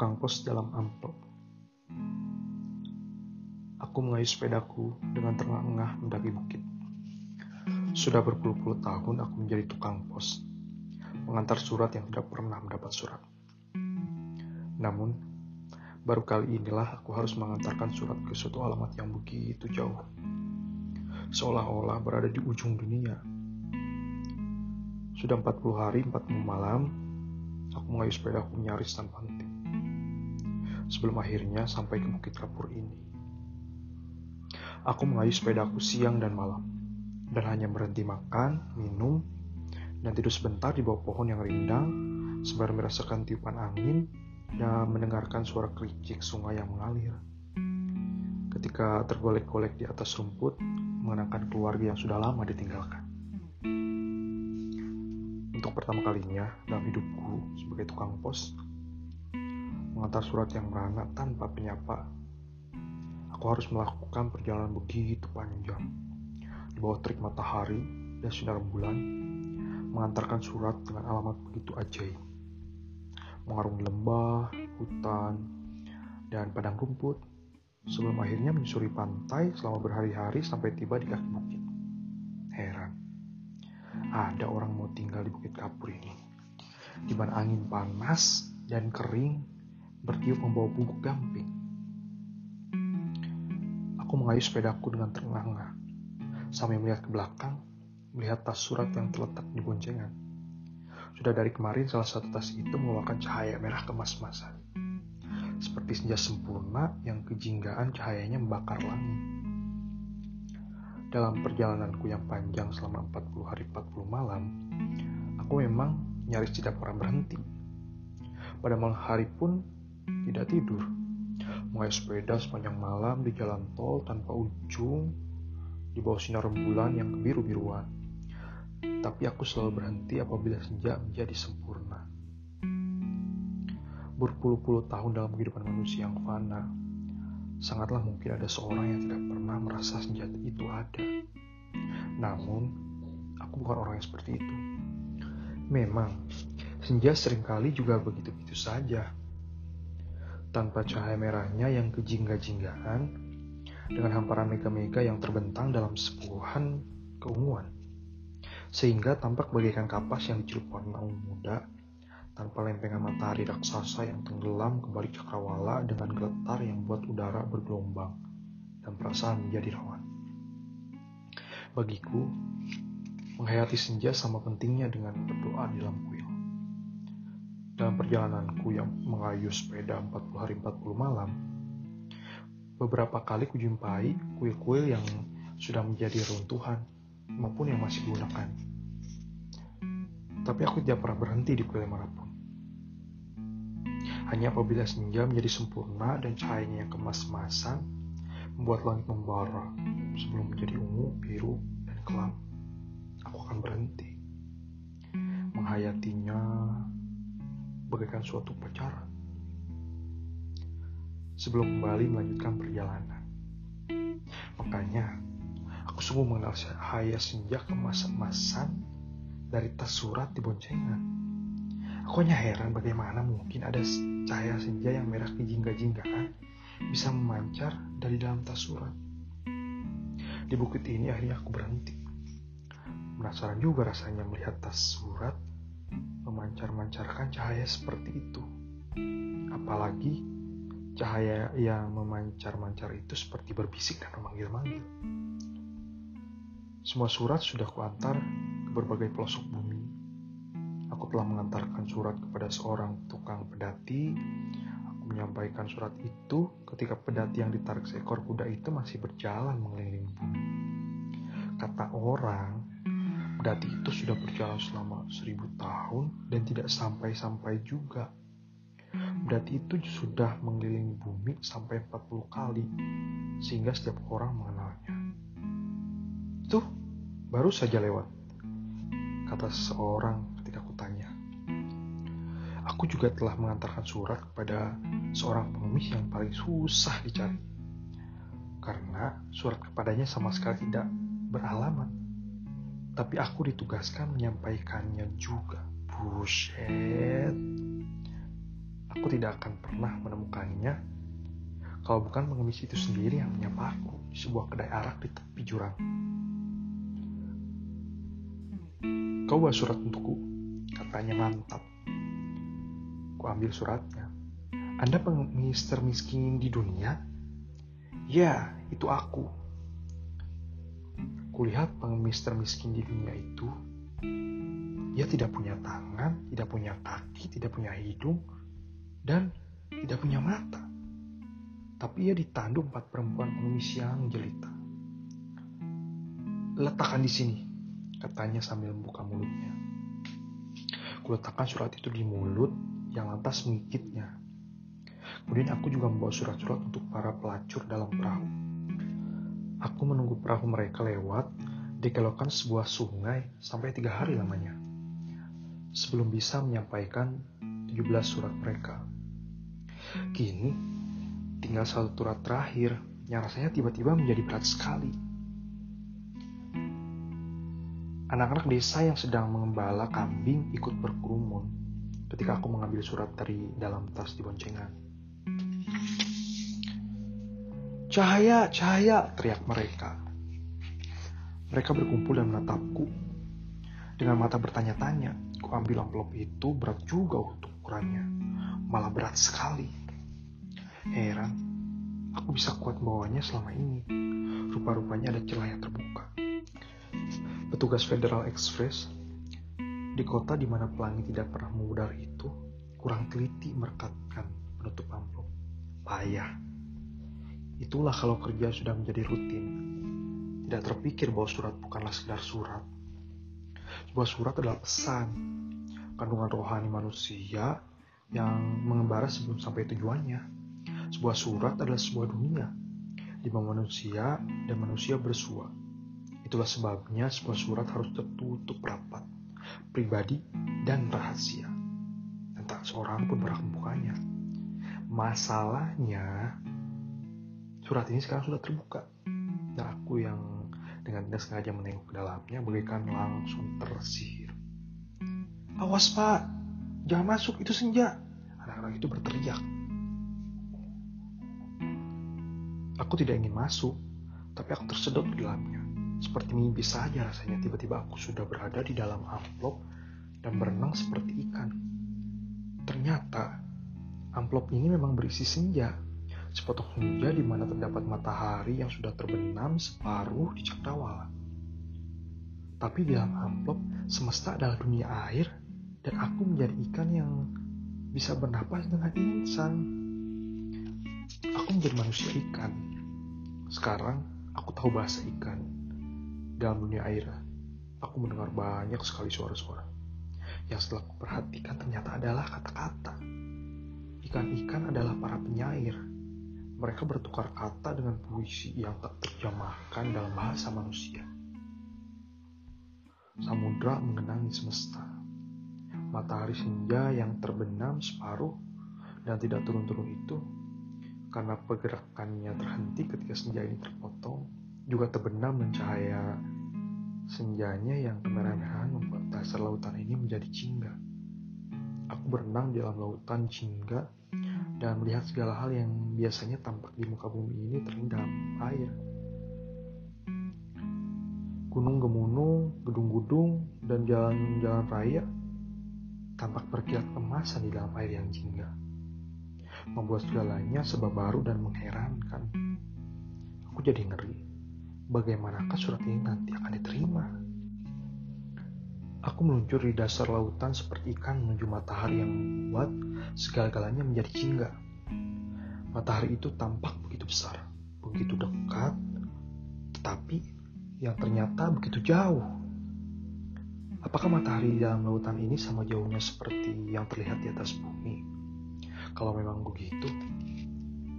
Tukang pos dalam amplop. Aku mengayuh sepedaku dengan terengah-engah mendaki bukit. Sudah berpuluh-puluh tahun aku menjadi tukang pos, mengantar surat yang tidak pernah mendapat surat. Namun, baru kali inilah aku harus mengantarkan surat ke suatu alamat yang begitu jauh. Seolah-olah berada di ujung dunia. Sudah 40 hari, 40 malam, aku mengayuh sepedaku nyaris tanpa henti sebelum akhirnya sampai ke Bukit Kapur ini. Aku mengayuh sepedaku siang dan malam, dan hanya berhenti makan, minum, dan tidur sebentar di bawah pohon yang rindang, sembari merasakan tiupan angin dan mendengarkan suara kericik sungai yang mengalir. Ketika tergolek-golek di atas rumput, mengenangkan keluarga yang sudah lama ditinggalkan. Untuk pertama kalinya dalam hidupku sebagai tukang pos, mengantar surat yang merana tanpa penyapa. Aku harus melakukan perjalanan begitu panjang di bawah terik matahari dan sinar bulan, mengantarkan surat dengan alamat begitu ajaib. Mengarungi lembah, hutan, dan padang rumput sebelum akhirnya menyusuri pantai selama berhari-hari sampai tiba di kaki bukit. Heran, ada orang mau tinggal di Bukit Kapur ini, di mana angin panas dan kering bertiup membawa bubuk gamping. Aku mengayuh sepedaku dengan terengah-engah, sambil melihat ke belakang, melihat tas surat yang terletak di boncengan. Sudah dari kemarin salah satu tas itu mengeluarkan cahaya merah kemas-masan. Seperti senja sempurna yang kejinggaan cahayanya membakar langit. Dalam perjalananku yang panjang selama 40 hari 40 malam, aku memang nyaris tidak pernah berhenti. Pada malam hari pun tidak tidur, mengayuh sepeda sepanjang malam di jalan tol tanpa ujung, di bawah sinar rembulan yang kebiru-biruan. Tapi aku selalu berhenti apabila senja menjadi sempurna. Berpuluh-puluh tahun dalam kehidupan manusia yang fana, sangatlah mungkin ada seorang yang tidak pernah merasa senja itu ada. Namun, aku bukan orang yang seperti itu. Memang, senja sering kali juga begitu-begitu saja tanpa cahaya merahnya yang kejingga-jinggaan, dengan hamparan mega-mega yang terbentang dalam sepuhan keunguan, sehingga tampak bagaikan kapas yang dicelup warna muda, tanpa lempengan matahari raksasa yang tenggelam kembali cakrawala dengan geletar yang buat udara bergelombang dan perasaan menjadi rawan. Bagiku, menghayati senja sama pentingnya dengan berdoa di dalam kuil. Dalam perjalananku yang mengayuh sepeda 40 hari 40 malam, beberapa kali kujumpai kuil-kuil yang sudah menjadi runtuhan maupun yang masih digunakan. Tapi aku tidak pernah berhenti di kuil mana pun. Hanya apabila senja menjadi sempurna dan cahayanya yang kemas-masan membuat langit membara sebelum menjadi ungu, biru, dan kelam, aku akan berhenti menghayatinya bagaikan suatu pacaran. Sebelum kembali melanjutkan perjalanan. Makanya, aku sungguh mengenal cahaya senja kemasan-masan dari tas surat di boncengan. Aku hanya heran bagaimana mungkin ada cahaya senja yang merah kejingga-jinggaan bisa memancar dari dalam tas surat. Di bukit ini akhirnya aku berhenti. Penasaran juga rasanya melihat tas surat memancar-mancarkan cahaya seperti itu. Apalagi cahaya yang memancar-mancar itu seperti berbisik dan memanggil-manggil. Semua surat sudah kuantar ke berbagai pelosok bumi. Aku telah mengantarkan surat kepada seorang tukang pedati. Aku menyampaikan surat itu ketika pedati yang ditarik seekor kuda itu masih berjalan mengelilingi bumi. Kata orang, Pedati itu sudah berjalan selama seribu tahun dan tidak sampai-sampai juga. Pedati itu sudah mengelilingi bumi sampai 40 kali, sehingga setiap orang mengenalnya. Itu baru saja lewat, kata seseorang ketika kutanya. Aku juga telah mengantarkan surat kepada seorang pengemis yang paling susah dicari. Karena surat kepadanya sama sekali tidak beralamat tapi aku ditugaskan menyampaikannya juga. Buset. aku tidak akan pernah menemukannya kalau bukan pengemis itu sendiri yang menyapa aku di sebuah kedai arak di tepi jurang. Kau bawa surat untukku, katanya mantap. Ku ambil suratnya. Anda pengemis termiskin di dunia? Ya, itu aku. Kulihat pengemis termiskin di dunia itu ia tidak punya tangan, tidak punya kaki, tidak punya hidung, dan tidak punya mata. Tapi ia ditandu empat perempuan pengemis yang jelita. Letakkan di sini, katanya sambil membuka mulutnya. Kuletakkan surat itu di mulut yang lantas mengikitnya. Kemudian aku juga membawa surat-surat untuk para pelacur dalam perahu. Aku menunggu perahu mereka lewat, dikelokan sebuah sungai sampai tiga hari lamanya sebelum bisa menyampaikan 17 surat mereka. Kini, tinggal satu surat terakhir yang rasanya tiba-tiba menjadi berat sekali. Anak-anak desa yang sedang mengembala kambing ikut berkerumun ketika aku mengambil surat dari dalam tas di boncengan. Cahaya, cahaya, teriak mereka. Mereka berkumpul dan menatapku dengan mata bertanya-tanya Ku ambil amplop itu berat juga untuk ukurannya. Malah berat sekali. Heran, aku bisa kuat bawanya selama ini. Rupa-rupanya ada celah yang terbuka. Petugas Federal Express di kota di mana pelangi tidak pernah memudar itu kurang teliti merekatkan menutup amplop. Payah. Itulah kalau kerja sudah menjadi rutin. Tidak terpikir bahwa surat bukanlah sekedar surat, sebuah surat adalah pesan, kandungan rohani manusia yang mengembara sebelum sampai tujuannya. Sebuah surat adalah sebuah dunia, di mana manusia dan manusia bersua. Itulah sebabnya sebuah surat harus tertutup rapat, pribadi dan rahasia. Dan tak seorang pun berhak membukanya. Masalahnya, surat ini sekarang sudah terbuka. Dan aku yang dengan tidak sengaja menengok ke dalamnya bagaikan langsung tersihir. Awas pak, jangan masuk, itu senja. Anak-anak itu berteriak. Aku tidak ingin masuk, tapi aku tersedot di dalamnya. Seperti mimpi saja rasanya tiba-tiba aku sudah berada di dalam amplop dan berenang seperti ikan. Ternyata amplop ini memang berisi senja sepotong senja di mana terdapat matahari yang sudah terbenam separuh di cakrawala. Tapi di dalam amplop, semesta adalah dunia air dan aku menjadi ikan yang bisa bernapas dengan insan. Aku menjadi manusia ikan. Sekarang aku tahu bahasa ikan. Dalam dunia air, aku mendengar banyak sekali suara-suara. Yang setelah aku perhatikan ternyata adalah kata-kata. Ikan-ikan adalah para penyair mereka bertukar kata dengan puisi yang tak terjemahkan dalam bahasa manusia. Samudra mengenangi semesta. Matahari senja yang terbenam separuh dan tidak turun-turun itu karena pergerakannya terhenti ketika senja ini terpotong juga terbenam dan cahaya senjanya yang kemerah-merahan membuat dasar lautan ini menjadi jingga. Aku berenang di dalam lautan jingga dan melihat segala hal yang biasanya tampak di muka bumi ini terendam air. Gunung gemunung, gedung-gedung, dan jalan-jalan raya tampak berkilat emasan di dalam air yang jingga. Membuat segalanya sebab baru dan mengherankan. Aku jadi ngeri. Bagaimanakah surat ini nanti akan diterima? Aku meluncur di dasar lautan seperti ikan menuju matahari yang membuat segala-galanya menjadi jingga. Matahari itu tampak begitu besar, begitu dekat, tetapi yang ternyata begitu jauh. Apakah matahari di dalam lautan ini sama jauhnya seperti yang terlihat di atas bumi? Kalau memang begitu,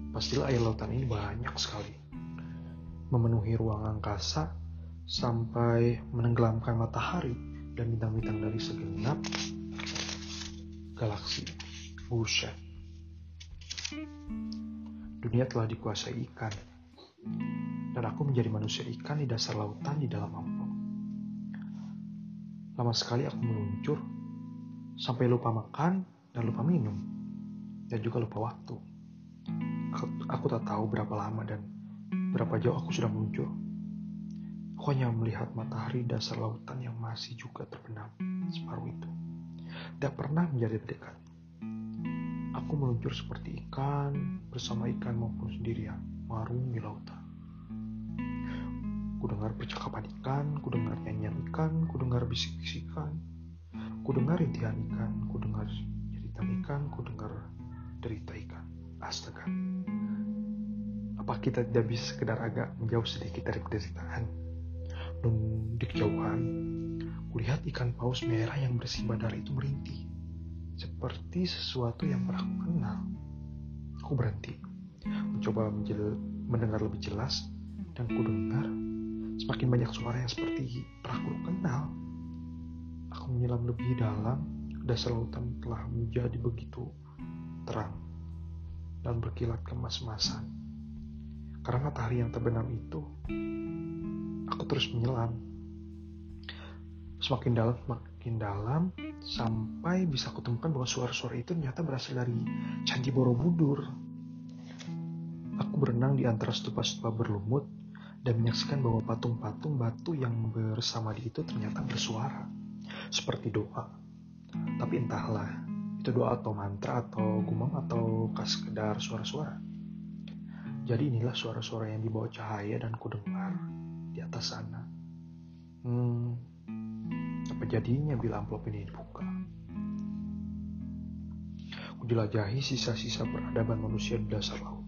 pastilah air lautan ini banyak sekali. Memenuhi ruang angkasa sampai menenggelamkan matahari dan bintang-bintang dari segenap galaksi. Buset. Dunia telah dikuasai ikan. Dan aku menjadi manusia ikan di dasar lautan di dalam amplop. Lama sekali aku meluncur, sampai lupa makan dan lupa minum. dan juga lupa waktu. Aku, tak tahu berapa lama dan berapa jauh aku sudah muncul. Hanya melihat matahari dasar lautan yang masih juga terbenam separuh itu. Tidak pernah menjadi dekat. Aku meluncur seperti ikan bersama ikan maupun sendirian mengarungi lautan. Ku dengar percakapan ikan, ku dengar nyanyian ikan, ku dengar bisik-bisikan, ku dengar rintihan ikan, ku dengar cerita ikan, ku dengar derita ikan. Astaga. Apa kita tidak bisa sekedar agak menjauh sedikit dari penderitaan? Dan di kejauhan, kulihat ikan paus merah yang bersih badar itu merintih. Seperti sesuatu yang pernah aku kenal. Aku berhenti, mencoba mendengar lebih jelas, dan ku dengar Semakin banyak suara yang seperti pernah aku kenal. Aku menyelam lebih dalam, dasar lautan telah menjadi begitu terang dan berkilat kemas-masan. Karena matahari yang terbenam itu, aku terus menyelam. Semakin dalam, semakin dalam, sampai bisa kutemukan bahwa suara-suara itu ternyata berasal dari Candi Borobudur. Aku berenang di antara stupa-stupa berlumut dan menyaksikan bahwa patung-patung batu yang bersama di itu ternyata bersuara seperti doa. Tapi entahlah, itu doa atau mantra atau gumam atau sekedar suara-suara. Jadi inilah suara-suara yang dibawa cahaya dan kudengar di atas sana. Hmm, apa jadinya bila amplop ini dibuka? Kujelajahi sisa-sisa peradaban manusia di dasar laut.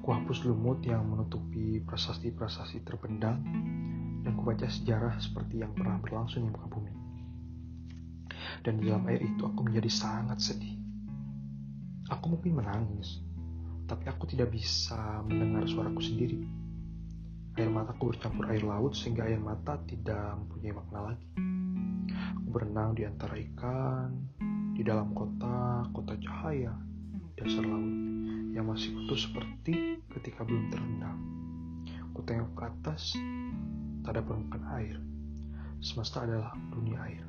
Kuhapus lumut yang menutupi prasasti-prasasti terpendam dan kubaca sejarah seperti yang pernah berlangsung di muka bumi. Dan di dalam air itu aku menjadi sangat sedih. Aku mungkin menangis, tapi aku tidak bisa mendengar suaraku sendiri. Air mataku bercampur air laut sehingga air mata tidak mempunyai makna lagi. Aku berenang di antara ikan, di dalam kota, kota cahaya, dasar laut yang masih utuh seperti ketika belum terendam. Ku tengok ke atas, tak ada permukaan air. Semesta adalah dunia air.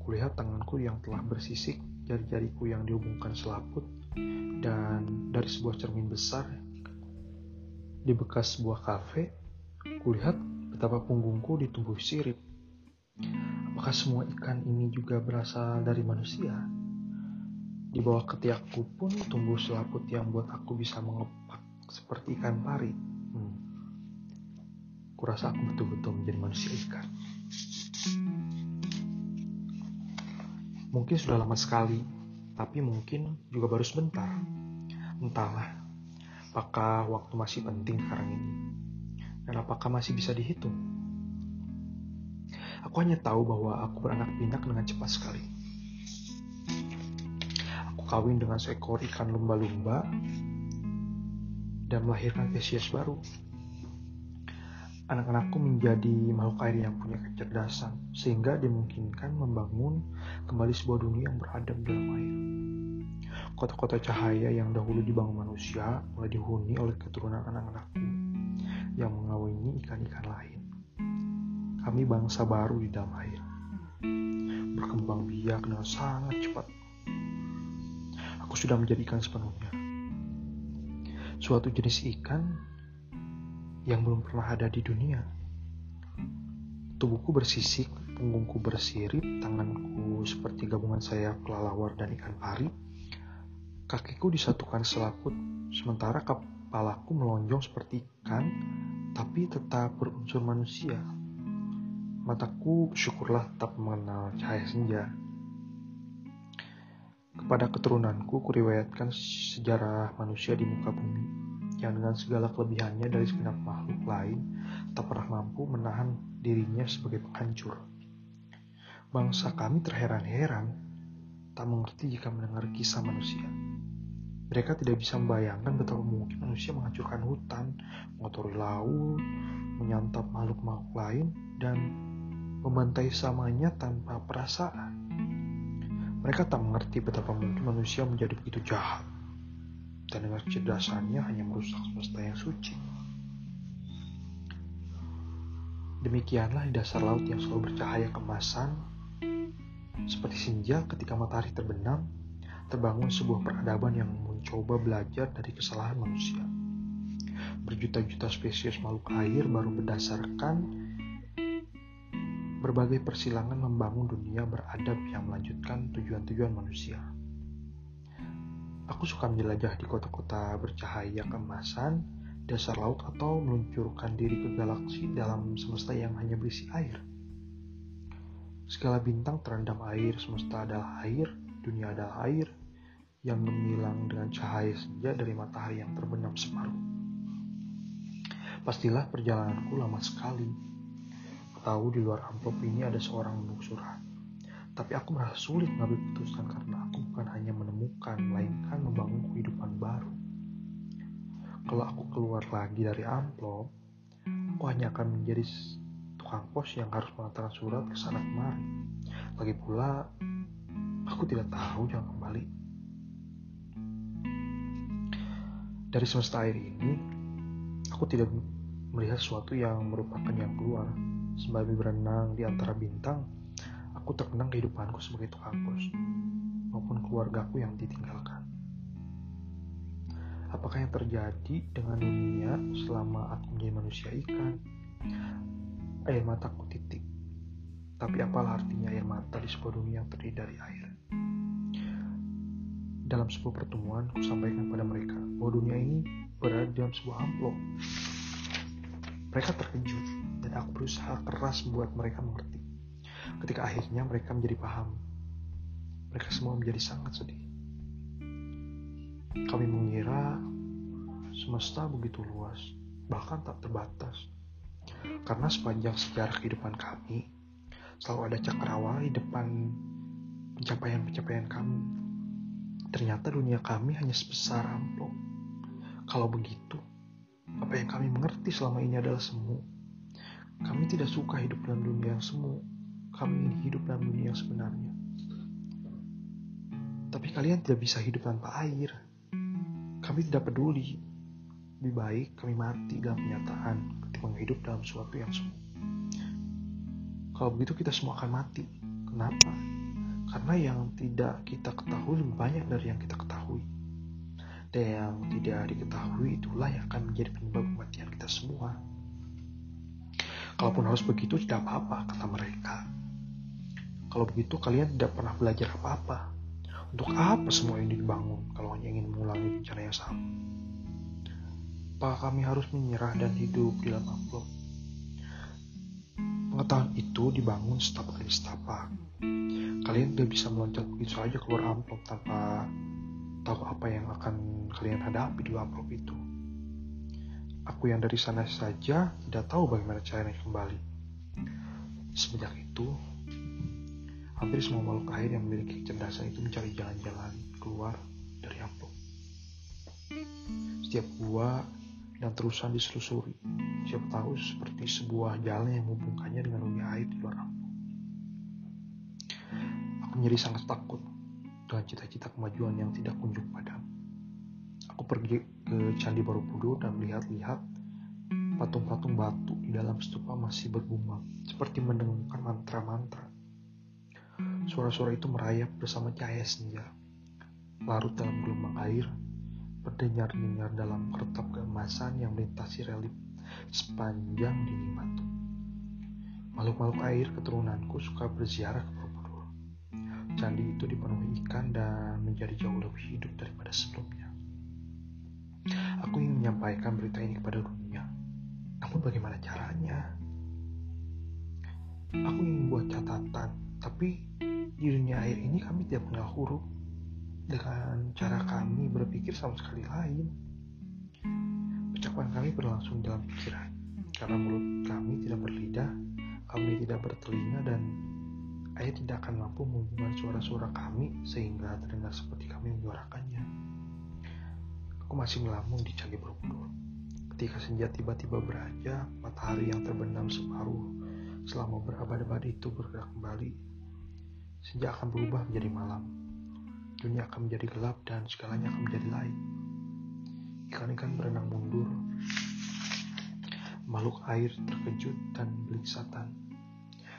Kulihat tanganku yang telah bersisik, jari-jariku yang dihubungkan selaput, dan dari sebuah cermin besar di bekas sebuah kafe, kulihat betapa punggungku ditumbuh sirip. Apakah semua ikan ini juga berasal dari manusia? Di bawah ketiakku pun tumbuh selaput yang buat aku bisa mengepak seperti ikan pari. Hmm. Kurasa aku betul-betul menjadi manusia ikan. Mungkin sudah lama sekali, tapi mungkin juga baru sebentar. Entahlah, apakah waktu masih penting sekarang ini? Dan apakah masih bisa dihitung? Aku hanya tahu bahwa aku beranak pinak dengan cepat sekali kawin dengan seekor ikan lumba-lumba dan melahirkan spesies baru. Anak-anakku menjadi makhluk air yang punya kecerdasan, sehingga dimungkinkan membangun kembali sebuah dunia yang beradab dalam air. Kota-kota cahaya yang dahulu dibangun manusia mulai dihuni oleh keturunan anak-anakku yang mengawini ikan-ikan lain. Kami bangsa baru di dalam air, berkembang biak dengan sangat cepat aku sudah menjadikan sepenuhnya. Suatu jenis ikan yang belum pernah ada di dunia. Tubuhku bersisik, punggungku bersirip, tanganku seperti gabungan sayap kelelawar dan ikan pari. Kakiku disatukan selaput, sementara kepalaku melonjong seperti ikan, tapi tetap berunsur manusia. Mataku syukurlah tetap mengenal cahaya senja kepada keturunanku, kuriwayatkan sejarah manusia di muka bumi, yang dengan segala kelebihannya dari segenap makhluk lain, tak pernah mampu menahan dirinya sebagai penghancur. Bangsa kami terheran-heran, tak mengerti jika mendengar kisah manusia. Mereka tidak bisa membayangkan betapa mungkin manusia menghancurkan hutan, mengotori laut, menyantap makhluk-makhluk lain, dan membantai samanya tanpa perasaan. Mereka tak mengerti betapa mungkin manusia menjadi begitu jahat dan dengan kecerdasannya hanya merusak semesta yang suci. Demikianlah di dasar laut yang selalu bercahaya kemasan, seperti senja ketika matahari terbenam, terbangun sebuah peradaban yang mencoba belajar dari kesalahan manusia. Berjuta-juta spesies makhluk air baru berdasarkan berbagai persilangan membangun dunia beradab yang melanjutkan tujuan-tujuan manusia. Aku suka menjelajah di kota-kota bercahaya kemasan, dasar laut atau meluncurkan diri ke galaksi dalam semesta yang hanya berisi air. Segala bintang terendam air, semesta adalah air, dunia adalah air, yang menghilang dengan cahaya senja dari matahari yang terbenam separuh. Pastilah perjalananku lama sekali, tahu di luar amplop ini ada seorang menunggu surat. Tapi aku merasa sulit mengambil keputusan karena aku bukan hanya menemukan, melainkan membangun kehidupan baru. Kalau aku keluar lagi dari amplop, aku hanya akan menjadi tukang pos yang harus mengantarkan surat ke sana kemari. Lagi pula, aku tidak tahu jangan kembali. Dari semesta air ini, aku tidak melihat sesuatu yang merupakan yang keluar Sembari berenang di antara bintang, aku terkenang kehidupanku sebagai tukang pos, maupun keluargaku yang ditinggalkan. Apakah yang terjadi dengan dunia selama aku menjadi manusia ikan? Air mataku titik. Tapi apalah artinya air mata di sebuah dunia yang terdiri dari air? Dalam sebuah pertemuan, aku sampaikan pada mereka bahwa dunia ini berada dalam sebuah amplop. Mereka terkejut dan aku berusaha keras membuat mereka mengerti. Ketika akhirnya mereka menjadi paham, mereka semua menjadi sangat sedih. Kami mengira semesta begitu luas, bahkan tak terbatas. Karena sepanjang sejarah kehidupan kami, selalu ada cakrawala di depan pencapaian-pencapaian kami. Ternyata dunia kami hanya sebesar amplop. Kalau begitu, apa yang kami mengerti selama ini adalah semu kami tidak suka hidup dalam dunia yang semu. Kami ingin hidup dalam dunia yang sebenarnya. Tapi kalian tidak bisa hidup tanpa air. Kami tidak peduli. Lebih baik kami mati dalam kenyataan ketimbang hidup dalam suatu yang semu. Kalau begitu kita semua akan mati. Kenapa? Karena yang tidak kita ketahui lebih banyak dari yang kita ketahui. Dan yang tidak diketahui itulah yang akan menjadi penyebab kematian kita semua. Kalaupun harus begitu tidak apa-apa, kata mereka. Kalau begitu kalian tidak pernah belajar apa-apa. Untuk apa semua ini dibangun kalau hanya ingin mengulangi bencana yang sama? Apakah kami harus menyerah dan hidup di dalam amplop? Pengetahuan itu dibangun setapak demi setapak. Kalian tidak bisa meloncat begitu saja keluar amplop tanpa tahu apa yang akan kalian hadapi di amplop itu. Aku yang dari sana saja tidak tahu bagaimana caranya kembali. Semenjak itu, hampir semua makhluk air yang memiliki kecerdasan itu mencari jalan-jalan keluar dari amplop. Setiap gua dan terusan diselusuri. Siapa tahu seperti sebuah jalan yang menghubungkannya dengan dunia air di luar amplop. Aku menjadi sangat takut dengan cita-cita kemajuan yang tidak kunjung padam. Aku pergi ke Candi Borobudur dan melihat-lihat patung-patung batu di dalam stupa masih bergumam, seperti mendengarkan mantra-mantra. Suara-suara itu merayap bersama cahaya senja, larut dalam gelombang air, berdenyar-denyar dalam kertap keemasan yang melintasi relif sepanjang dinding batu. Makhluk-makhluk air keturunanku suka berziarah ke Borobudur. Candi itu dipenuhi ikan dan menjadi jauh lebih hidup daripada sebelumnya. Aku ingin menyampaikan berita ini kepada dunia. Namun bagaimana caranya? Aku ingin membuat catatan, tapi di dunia air ini kami tidak punya huruf. Dengan cara kami berpikir sama sekali lain. Ucapan kami berlangsung dalam pikiran. Karena mulut kami tidak berlidah, kami tidak bertelinga, dan air tidak akan mampu menghubungkan suara-suara kami sehingga terdengar seperti kami menyuarakannya. Aku masih melamun di Candi Borobudur. Ketika senja tiba-tiba beraja, matahari yang terbenam separuh selama berabad-abad itu bergerak kembali. Senja akan berubah menjadi malam. Dunia akan menjadi gelap dan segalanya akan menjadi lain. Ikan-ikan berenang mundur. Makhluk air terkejut dan belingsatan.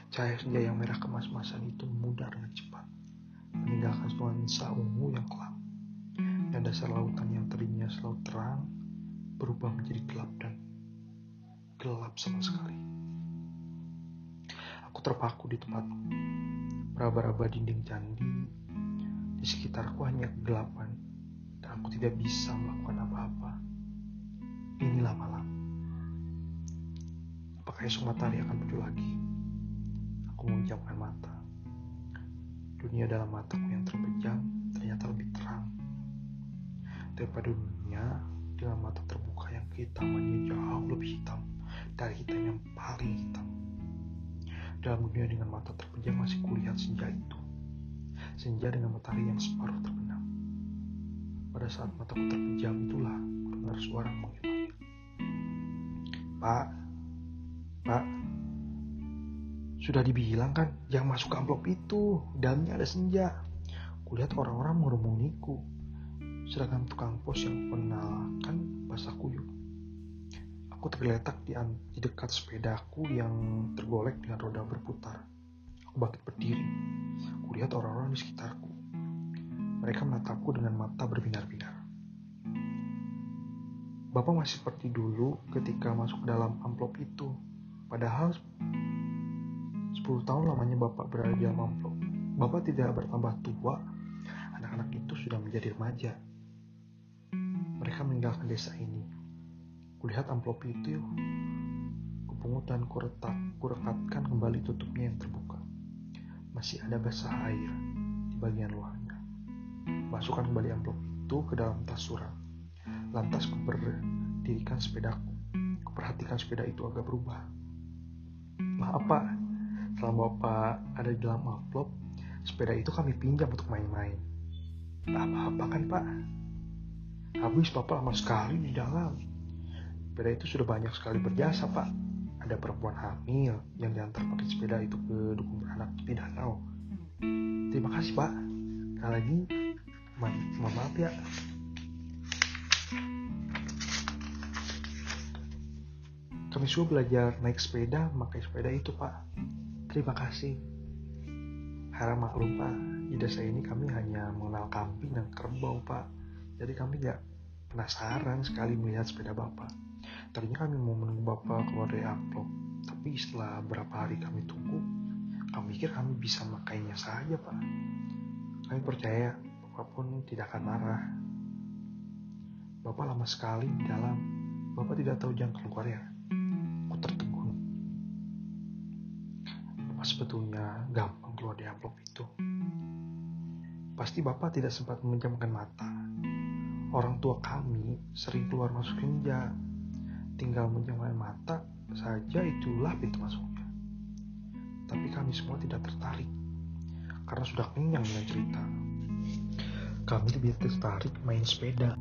Cahaya senja yang merah kemas-masan itu memudar dengan cepat, meninggalkan nuansa ungu yang kelam. Dan dasar lautan yang tadinya selalu terang berubah menjadi gelap dan gelap sama sekali. Aku terpaku di tempat meraba-raba dinding candi. Di sekitarku hanya kegelapan dan aku tidak bisa melakukan apa-apa. Inilah malam. Apakah esok matahari akan muncul lagi? Aku menjamkan mata. Dunia dalam mataku yang terpejam ternyata lebih terang daripada dunia dengan mata terbuka yang kehitamannya jauh lebih hitam dari hitam yang paling hitam. Dalam dunia dengan mata terpejam masih kulihat senja itu. Senja dengan matahari yang separuh terbenam. Pada saat mataku terpejam itulah mendengar suara memanggil Pak, Pak, sudah dibilang kan jangan masuk ke amplop itu, dalamnya ada senja. Kulihat orang-orang mengerumuniku. Seragam tukang pos yang mengenalkan bahasa kuyuk. Aku tergeletak di dekat sepedaku yang tergolek dengan roda berputar. Aku bangkit berdiri. Kulihat orang-orang di sekitarku. Mereka menatapku dengan mata berbinar-binar. Bapak masih seperti dulu ketika masuk ke dalam amplop itu. Padahal 10 tahun lamanya Bapak berada di dalam amplop. Bapak tidak bertambah tua. Anak-anak itu sudah menjadi remaja. Mereka meninggalkan desa ini Kulihat amplop itu, kupungut dan kuretak, kurekatkan kembali tutupnya yang terbuka. Masih ada basah air di bagian luarnya. Masukkan kembali amplop itu ke dalam tas surat. Lantas kuberdirikan sepedaku. Kuperhatikan sepeda itu agak berubah. Maaf pak, selama bapak ada di dalam amplop, sepeda itu kami pinjam untuk main-main. Tak apa-apa kan pak? Habis bapak lama sekali di dalam sepeda itu sudah banyak sekali berjasa pak ada perempuan hamil yang diantar pakai sepeda itu ke dukun beranak. Di danau terima kasih pak. Sekali lagi ma mohon maaf ya. Kami sudah belajar naik sepeda memakai sepeda itu pak. Terima kasih. Harap maklum pak. Di desa ini kami hanya mengenal kambing dan kerbau pak. Jadi kami tidak penasaran sekali melihat sepeda bapak Tadinya kami mau menunggu Bapak keluar dari amplop, tapi setelah beberapa hari kami tunggu, kami pikir kami bisa makainya saja, Pak. Kami percaya Bapak pun tidak akan marah. Bapak lama sekali di dalam. Bapak tidak tahu jangan keluar ya. Aku tertegun. Bapak sebetulnya gampang keluar dari amplop itu. Pasti Bapak tidak sempat memejamkan mata. Orang tua kami sering keluar masuk senja tinggal menjamkan mata saja itulah pintu masuknya. Tapi kami semua tidak tertarik karena sudah kenyang dengan cerita. Kami lebih tertarik main sepeda.